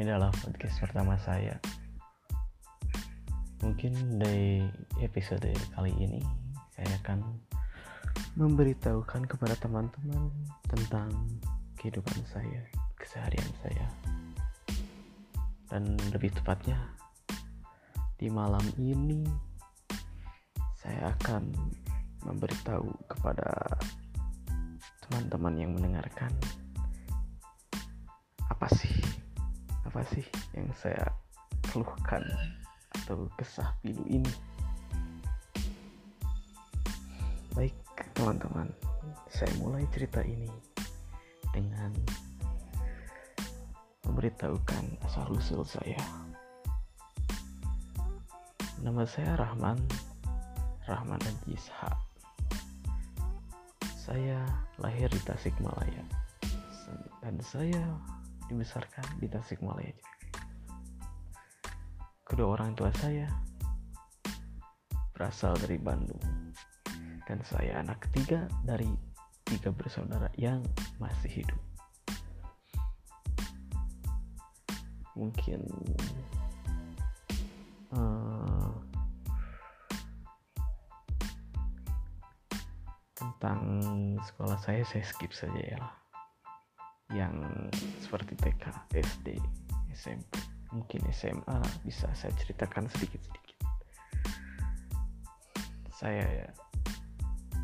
Ini adalah podcast pertama saya. Mungkin di episode kali ini saya akan memberitahukan kepada teman-teman tentang kehidupan saya, keseharian saya. Dan lebih tepatnya di malam ini saya akan memberitahu kepada teman-teman yang mendengarkan apa sih apa sih yang saya keluhkan atau kesah pilu ini? Baik teman-teman saya mulai cerita ini dengan memberitahukan asal usul saya. Nama saya Rahman Rahman Haji Ishak. Saya lahir di Tasikmalaya. Dan saya dibesarkan di Tasikmalaya. Kedua orang tua saya berasal dari Bandung dan saya anak ketiga dari tiga bersaudara yang masih hidup. Mungkin uh, tentang sekolah saya saya skip saja ya lah yang seperti TK, SD, SMP, mungkin SMA bisa saya ceritakan sedikit-sedikit. Saya ya,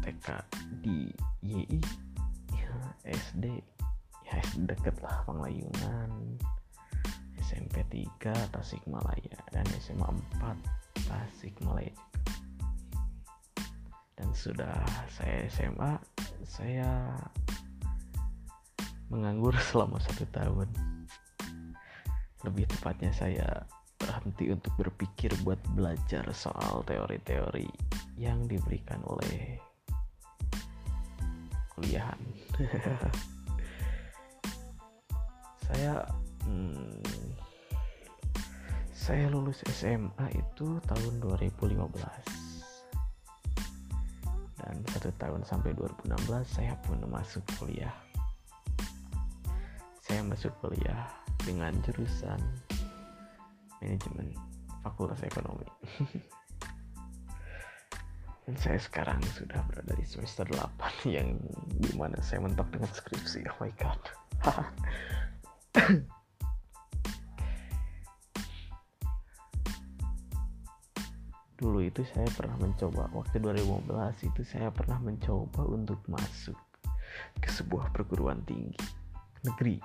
TK di YI, ya, SD, ya SD deket lah Panglayunan, SMP 3 Tasikmalaya dan SMA 4 Tasikmalaya juga. Dan sudah saya SMA, saya menganggur selama satu tahun. Lebih tepatnya saya berhenti untuk berpikir buat belajar soal teori-teori yang diberikan oleh kuliahan. saya hmm, saya lulus SMA itu tahun 2015 dan satu tahun sampai 2016 saya pun masuk kuliah saya masuk kuliah dengan jurusan manajemen fakultas ekonomi. Dan saya sekarang sudah berada di semester 8 yang di mana saya mentok dengan skripsi. Oh my god. Dulu itu saya pernah mencoba waktu 2015 itu saya pernah mencoba untuk masuk ke sebuah perguruan tinggi negeri.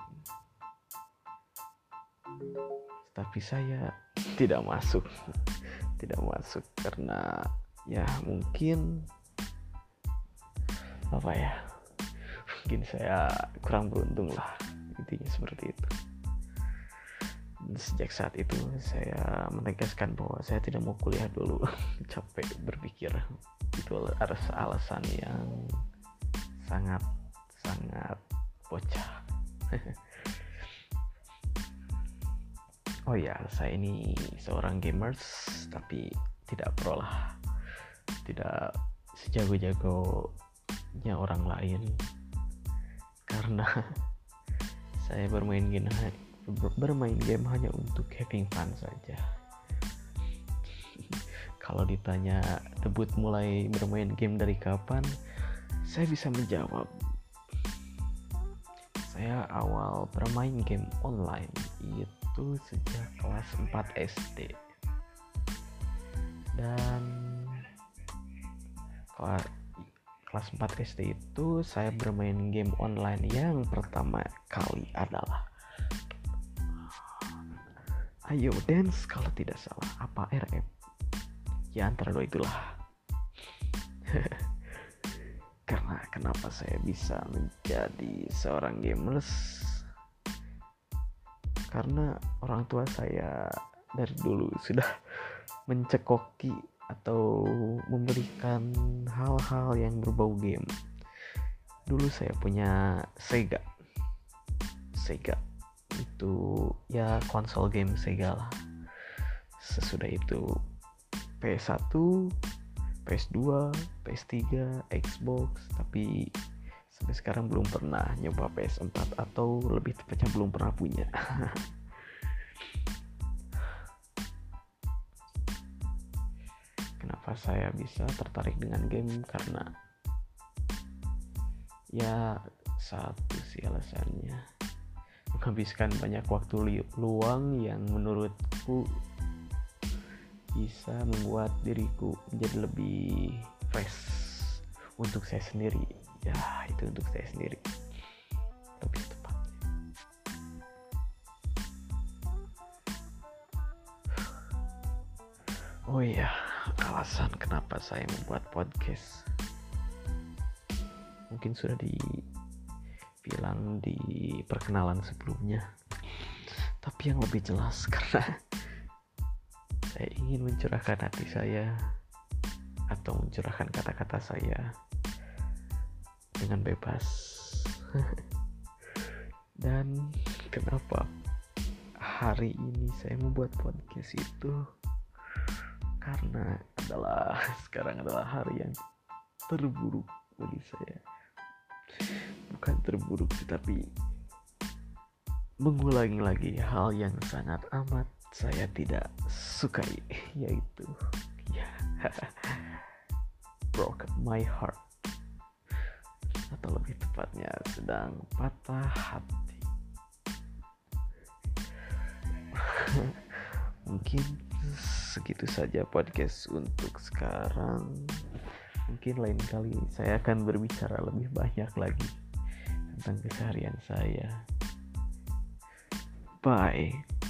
Tapi saya tidak masuk. Tidak masuk karena ya mungkin apa ya mungkin saya kurang beruntung lah intinya seperti itu. Sejak saat itu saya menegaskan bahwa saya tidak mau kuliah dulu. Capek berpikir. Itu harus alasan yang sangat sangat bocah oh ya saya ini seorang gamers tapi tidak pro lah. Tidak sejago-jagonya orang lain. Karena saya bermain game bermain game hanya untuk having fun saja. Kalau ditanya debut mulai bermain game dari kapan saya bisa menjawab saya awal bermain game online itu sejak kelas 4 SD dan kelas 4 SD itu saya bermain game online yang pertama kali adalah Ayo Dance kalau tidak salah apa RF ya antara dua itulah karena kenapa saya bisa menjadi seorang gamers? Karena orang tua saya dari dulu sudah mencekoki atau memberikan hal-hal yang berbau game. Dulu saya punya Sega. Sega. Itu ya konsol game Sega lah. Sesudah itu PS1 PS2 PS3 Xbox tapi sampai sekarang belum pernah nyoba PS4 atau lebih tepatnya belum pernah punya. Kenapa saya bisa tertarik dengan game? Karena ya satu sih alasannya. Menghabiskan banyak waktu luang yang menurutku bisa membuat diriku menjadi lebih fresh untuk saya sendiri. Ya itu untuk saya sendiri. Lebih tepatnya. Oh iya alasan kenapa saya membuat podcast. Mungkin sudah dibilang di perkenalan sebelumnya. Tapi yang lebih jelas karena saya ingin mencurahkan hati saya atau mencurahkan kata-kata saya dengan bebas. Dan kenapa hari ini saya membuat podcast itu? Karena adalah sekarang adalah hari yang terburuk bagi saya. Bukan terburuk tetapi mengulangi lagi hal yang sangat amat saya tidak sukai yaitu ya broke my heart. Atau lebih tepatnya sedang patah hati. Mungkin segitu saja podcast untuk sekarang. Mungkin lain kali saya akan berbicara lebih banyak lagi tentang keseharian saya. Bye